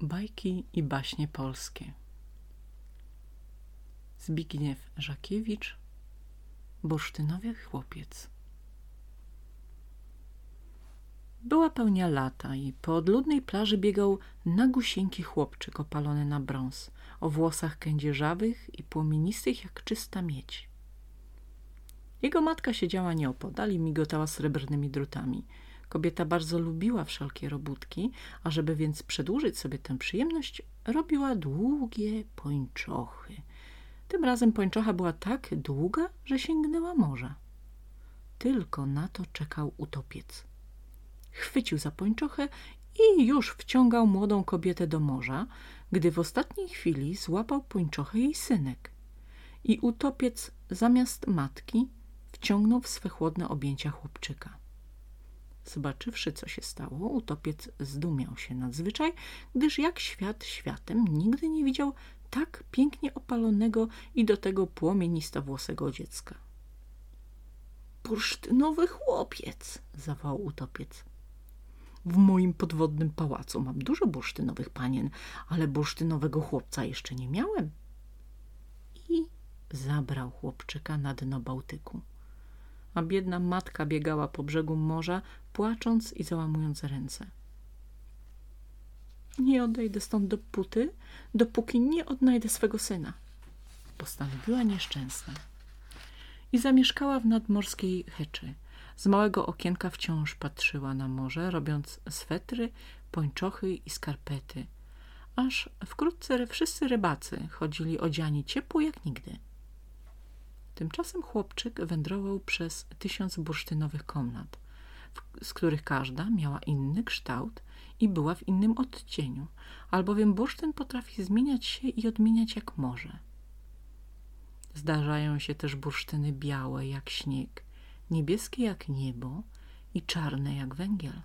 Bajki i baśnie polskie. Zbigniew Żakiewicz Bursztynowy chłopiec. Była pełnia lata i po odludnej plaży biegał nagusieńki chłopczyk opalony na brąz, o włosach kędzierzawych i płomienistych jak czysta miedź. Jego matka siedziała nieopodal i migotała srebrnymi drutami – Kobieta bardzo lubiła wszelkie robótki, a żeby więc przedłużyć sobie tę przyjemność, robiła długie pończochy. Tym razem pończocha była tak długa, że sięgnęła morza. Tylko na to czekał utopiec. Chwycił za pończochę i już wciągał młodą kobietę do morza, gdy w ostatniej chwili złapał pończochę jej synek. I utopiec zamiast matki wciągnął w swe chłodne objęcia chłopczyka. Zobaczywszy, co się stało, utopiec zdumiał się nadzwyczaj, gdyż jak świat światem nigdy nie widział tak pięknie opalonego i do tego płomienistowłosego dziecka. Bursztynowy chłopiec, zawołał utopiec. W moim podwodnym pałacu mam dużo bursztynowych panien, ale bursztynowego chłopca jeszcze nie miałem. I zabrał chłopczyka na dno Bałtyku a biedna matka biegała po brzegu morza, płacząc i załamując ręce. Nie odejdę stąd dopóty, dopóki nie odnajdę swego syna, postanowiła nieszczęsna. I zamieszkała w nadmorskiej heczy. Z małego okienka wciąż patrzyła na morze, robiąc swetry, pończochy i skarpety. Aż wkrótce wszyscy rybacy chodzili odziani ciepło jak nigdy. Tymczasem chłopczyk wędrował przez tysiąc bursztynowych komnat, z których każda miała inny kształt i była w innym odcieniu, albowiem bursztyn potrafi zmieniać się i odmieniać jak morze. Zdarzają się też bursztyny białe jak śnieg, niebieskie jak niebo i czarne jak węgiel.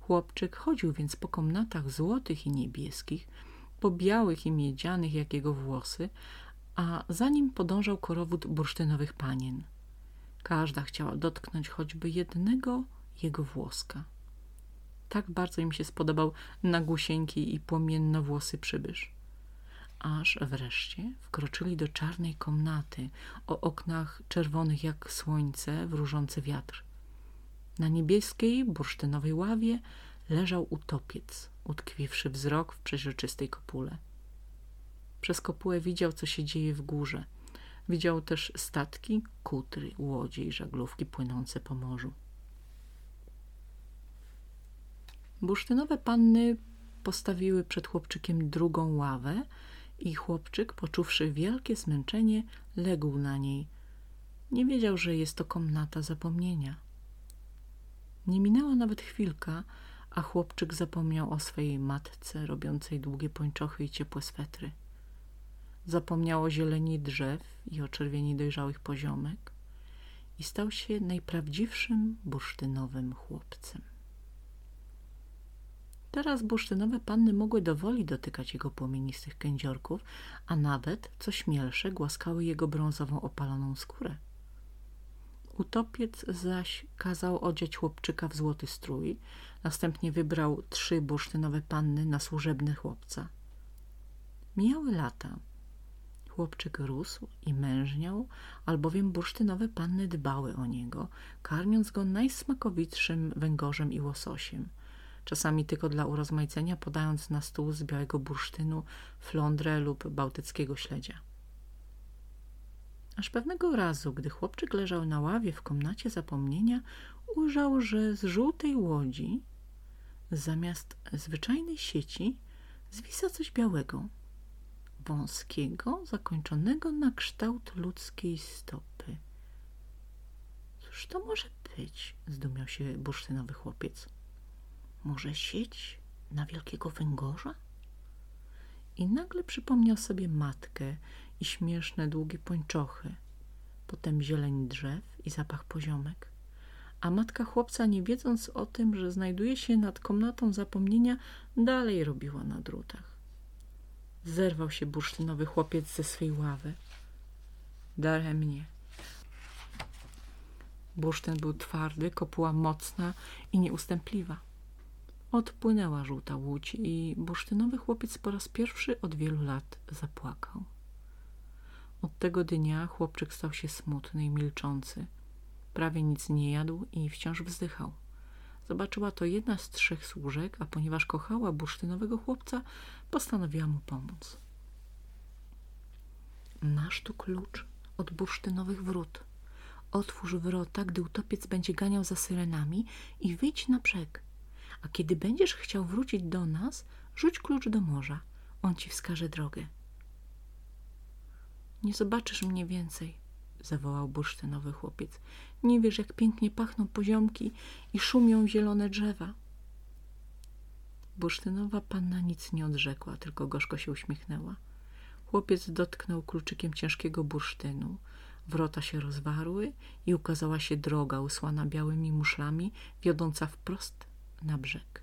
Chłopczyk chodził więc po komnatach złotych i niebieskich, po białych i miedzianych jak jego włosy, a za nim podążał korowód bursztynowych panien. Każda chciała dotknąć choćby jednego jego włoska. Tak bardzo im się spodobał nagusieńki i płomiennowłosy przybysz. Aż wreszcie wkroczyli do czarnej komnaty o oknach czerwonych jak słońce, wróżący wiatr. Na niebieskiej, bursztynowej ławie leżał utopiec, utkwiwszy wzrok w przeźroczystej kopule. Przez kopułę widział, co się dzieje w górze. Widział też statki, kutry, łodzie i żaglówki płynące po morzu. Bursztynowe panny postawiły przed chłopczykiem drugą ławę i chłopczyk, poczuwszy wielkie zmęczenie, legł na niej. Nie wiedział, że jest to komnata zapomnienia. Nie minęła nawet chwilka, a chłopczyk zapomniał o swojej matce robiącej długie pończochy i ciepłe swetry zapomniał o zieleni drzew i o czerwieni dojrzałych poziomek i stał się najprawdziwszym bursztynowym chłopcem. Teraz bursztynowe panny mogły dowoli dotykać jego płomienistych kędziorków, a nawet, co śmielsze, głaskały jego brązową opaloną skórę. Utopiec zaś kazał odziać chłopczyka w złoty strój, następnie wybrał trzy bursztynowe panny na służebny chłopca. Mijały lata, Chłopczyk rósł i mężniał, albowiem bursztynowe panny dbały o niego, karmiąc go najsmakowitszym węgorzem i łososiem. Czasami tylko dla urozmaicenia podając na stół z białego bursztynu flądrę lub bałtyckiego śledzia. Aż pewnego razu, gdy chłopczyk leżał na ławie w komnacie zapomnienia, ujrzał, że z żółtej łodzi zamiast zwyczajnej sieci zwisa coś białego – wąskiego, zakończonego na kształt ludzkiej stopy. Cóż to może być? Zdumiał się bursztynowy chłopiec. Może sieć na wielkiego węgorza? I nagle przypomniał sobie matkę i śmieszne długie pończochy, potem zieleń drzew i zapach poziomek. A matka chłopca, nie wiedząc o tym, że znajduje się nad komnatą zapomnienia, dalej robiła na drutach. Zerwał się bursztynowy chłopiec ze swej ławy. Daremnie. Bursztyn był twardy, kopuła mocna i nieustępliwa. Odpłynęła żółta łódź i bursztynowy chłopiec po raz pierwszy od wielu lat zapłakał. Od tego dnia chłopczyk stał się smutny i milczący. Prawie nic nie jadł i wciąż wzdychał. Zobaczyła to jedna z trzech służek, a ponieważ kochała bursztynowego chłopca, postanowiła mu pomóc. Masz tu klucz od bursztynowych wrót. Otwórz wrota, gdy utopiec będzie ganiał za syrenami i wyjdź na brzeg. A kiedy będziesz chciał wrócić do nas, rzuć klucz do morza. On ci wskaże drogę. Nie zobaczysz mnie więcej, zawołał bursztynowy chłopiec. Nie wiesz, jak pięknie pachną poziomki i szumią zielone drzewa. Bursztynowa panna nic nie odrzekła, tylko gorzko się uśmiechnęła. Chłopiec dotknął kluczykiem ciężkiego bursztynu. Wrota się rozwarły i ukazała się droga usłana białymi muszlami, wiodąca wprost na brzeg.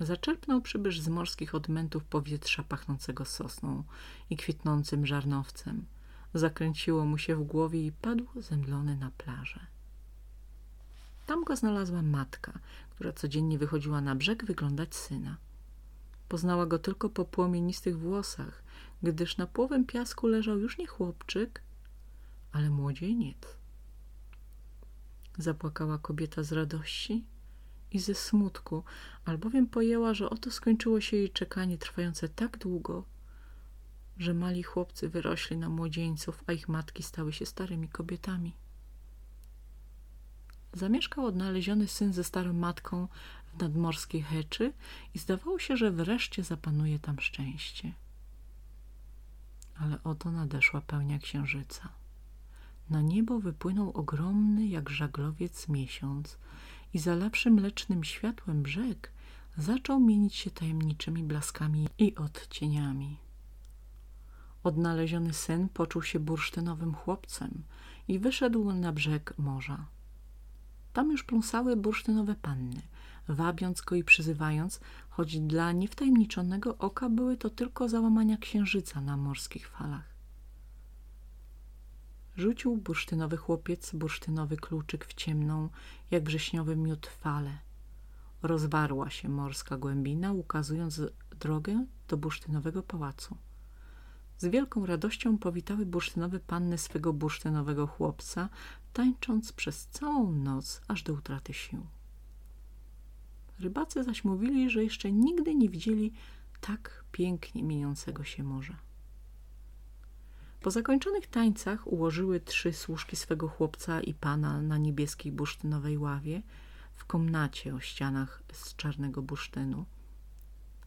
Zaczerpnął przybysz z morskich odmętów powietrza pachnącego sosną i kwitnącym żarnowcem. Zakręciło mu się w głowie i padł zemdlony na plażę. Tam go znalazła matka, która codziennie wychodziła na brzeg wyglądać syna. Poznała go tylko po płomienistych włosach, gdyż na połowem piasku leżał już nie chłopczyk, ale młodzieniec. Zapłakała kobieta z radości i ze smutku, albowiem pojęła, że oto skończyło się jej czekanie trwające tak długo, że mali chłopcy wyrośli na młodzieńców, a ich matki stały się starymi kobietami. Zamieszkał odnaleziony syn ze starą matką w nadmorskiej heczy i zdawało się, że wreszcie zapanuje tam szczęście. Ale oto nadeszła pełnia księżyca. Na niebo wypłynął ogromny jak żaglowiec miesiąc i zalawszy mlecznym światłem brzeg zaczął mienić się tajemniczymi blaskami i odcieniami. Odnaleziony syn poczuł się bursztynowym chłopcem i wyszedł na brzeg morza. Tam już pląsały bursztynowe panny, wabiąc go i przyzywając, choć dla niewtajemniczonego oka były to tylko załamania księżyca na morskich falach. Rzucił bursztynowy chłopiec bursztynowy kluczyk w ciemną, jak wrześniowy miód falę. Rozwarła się morska głębina, ukazując drogę do bursztynowego pałacu. Z wielką radością powitały bursztynowe panny swego bursztynowego chłopca, tańcząc przez całą noc, aż do utraty sił. Rybacy zaś mówili, że jeszcze nigdy nie widzieli tak pięknie mieniącego się morza. Po zakończonych tańcach ułożyły trzy służki swego chłopca i pana na niebieskiej bursztynowej ławie w komnacie o ścianach z czarnego bursztynu.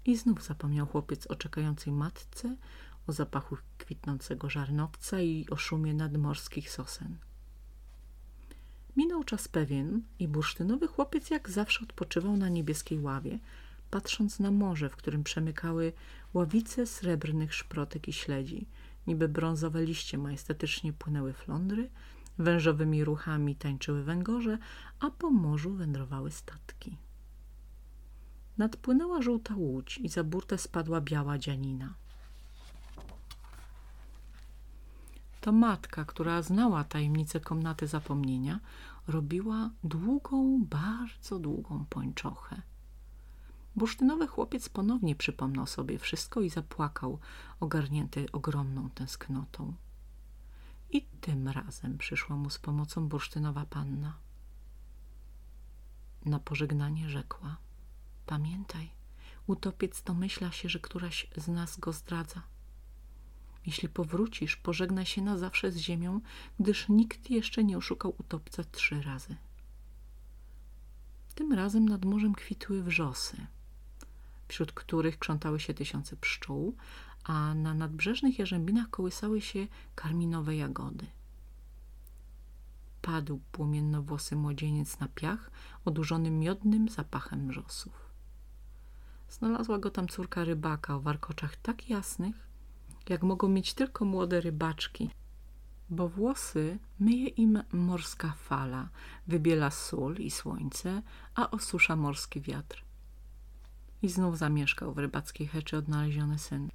I znów zapomniał chłopiec o czekającej matce, o zapachu kwitnącego żarnowca i o szumie nadmorskich sosen. Minął czas pewien i bursztynowy chłopiec jak zawsze odpoczywał na niebieskiej ławie, patrząc na morze, w którym przemykały ławice srebrnych szprotek i śledzi. Niby brązowe liście majestatycznie płynęły flądry, wężowymi ruchami tańczyły węgorze, a po morzu wędrowały statki. Nadpłynęła żółta łódź i za burtę spadła biała dzianina. To matka, która znała tajemnicę komnaty zapomnienia, robiła długą, bardzo długą pończochę. Bursztynowy chłopiec ponownie przypomniał sobie wszystko i zapłakał, ogarnięty ogromną tęsknotą. I tym razem przyszła mu z pomocą bursztynowa panna. Na pożegnanie rzekła – pamiętaj, utopiec domyśla się, że któraś z nas go zdradza. Jeśli powrócisz, pożegnaj się na zawsze z ziemią, gdyż nikt jeszcze nie oszukał utopca trzy razy. Tym razem nad morzem kwitły wrzosy, wśród których krzątały się tysiące pszczół, a na nadbrzeżnych jarzębinach kołysały się karminowe jagody. Padł płomiennowłosy młodzieniec na piach, odurzony miodnym zapachem wrzosów. Znalazła go tam córka rybaka o warkoczach tak jasnych, jak mogą mieć tylko młode rybaczki, bo włosy myje im morska fala, wybiela sól i słońce, a osusza morski wiatr. I znów zamieszkał w rybackiej heczy odnaleziony syn.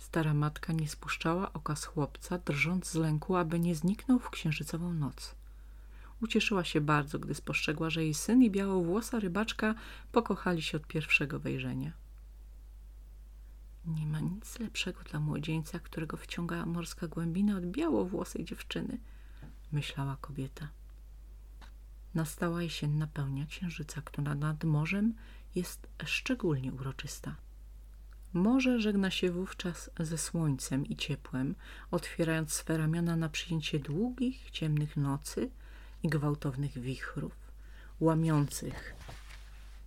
Stara matka nie spuszczała oka z chłopca, drżąc z lęku, aby nie zniknął w księżycową noc. Ucieszyła się bardzo, gdy spostrzegła, że jej syn i białowłosa rybaczka pokochali się od pierwszego wejrzenia. Nie ma nic lepszego dla młodzieńca, którego wciąga morska głębina od białowłosej dziewczyny, myślała kobieta. Nastała jesienna pełnia księżyca, która nad morzem jest szczególnie uroczysta. Morze żegna się wówczas ze słońcem i ciepłem, otwierając swe ramiona na przyjęcie długich, ciemnych nocy i gwałtownych wichrów, łamiących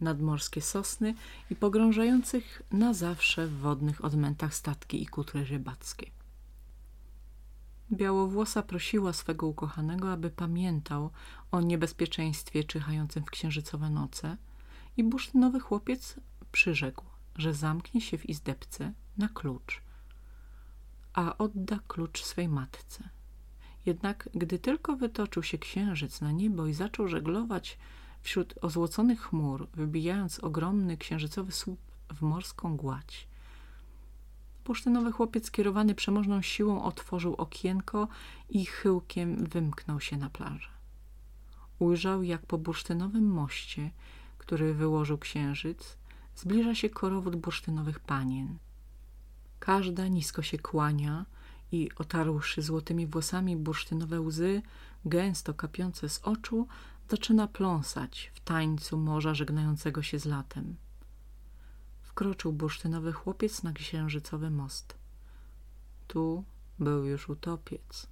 nadmorskie sosny i pogrążających na zawsze w wodnych odmętach statki i kutry rybackie. Białowłosa prosiła swego ukochanego, aby pamiętał o niebezpieczeństwie czyhającym w księżycowe noce i bursztynowy chłopiec przyrzekł, że zamknie się w izdebce na klucz, a odda klucz swej matce. Jednak gdy tylko wytoczył się księżyc na niebo i zaczął żeglować wśród ozłoconych chmur, wybijając ogromny księżycowy słup w morską gładź, bursztynowy chłopiec kierowany przemożną siłą otworzył okienko i chyłkiem wymknął się na plażę. Ujrzał, jak po bursztynowym moście, który wyłożył księżyc, zbliża się korowód bursztynowych panien. Każda nisko się kłania i otarłszy złotymi włosami bursztynowe łzy, gęsto kapiące z oczu, zaczyna pląsać w tańcu morza żegnającego się z latem. Wkroczył bursztynowy chłopiec na księżycowy most. Tu był już utopiec.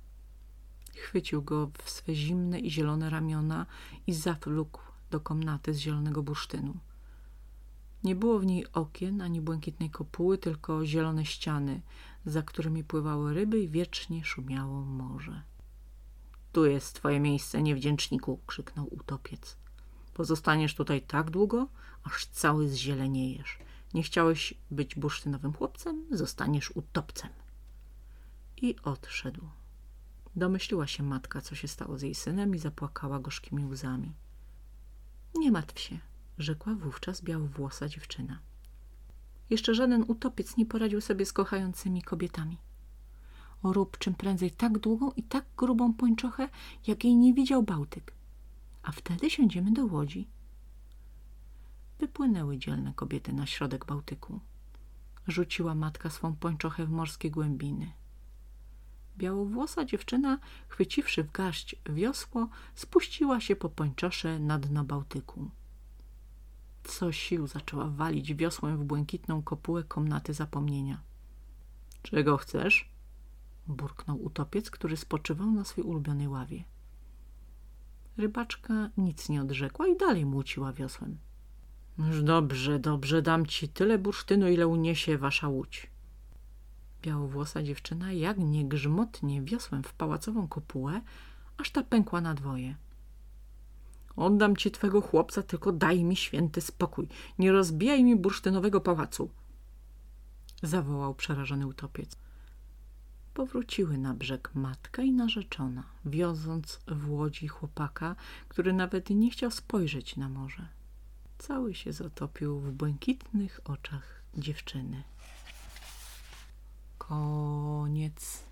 Chwycił go w swe zimne i zielone ramiona i zawlókł do komnaty z zielonego bursztynu. Nie było w niej okien ani błękitnej kopuły, tylko zielone ściany, za którymi pływały ryby i wiecznie szumiało morze. Tu jest twoje miejsce, niewdzięczniku, krzyknął utopiec. Pozostaniesz tutaj tak długo, aż cały zzieleniejesz. Nie chciałeś być bursztynowym chłopcem, zostaniesz utopcem. I odszedł. Domyśliła się matka, co się stało z jej synem i zapłakała gorzkimi łzami. Nie martw się, rzekła wówczas białowłosa dziewczyna. Jeszcze żaden utopiec nie poradził sobie z kochającymi kobietami. Rób czym prędzej tak długą i tak grubą pończochę, jak jej nie widział Bałtyk. A wtedy siądziemy do łodzi. Wypłynęły dzielne kobiety na środek Bałtyku. Rzuciła matka swą pończochę w morskie głębiny. Białowłosa dziewczyna, chwyciwszy w garść wiosło, spuściła się po pończosze na dno Bałtyku. Co sił zaczęła walić wiosłem w błękitną kopułę komnaty zapomnienia. – Czego chcesz? – burknął utopiec, który spoczywał na swej ulubionej ławie. Rybaczka nic nie odrzekła i dalej młóciła wiosłem. Już dobrze, dobrze, dam ci tyle bursztynu, ile uniesie wasza łódź. Białowłosa dziewczyna jak nie grzmotnie wiosłem w pałacową kopułę, aż ta pękła na dwoje. Oddam ci twego chłopca, tylko daj mi święty spokój. Nie rozbijaj mi bursztynowego pałacu. Zawołał przerażony utopiec. Powróciły na brzeg matka i narzeczona, wioząc w łodzi chłopaka, który nawet nie chciał spojrzeć na morze. Cały się zatopił w błękitnych oczach dziewczyny. Koniec.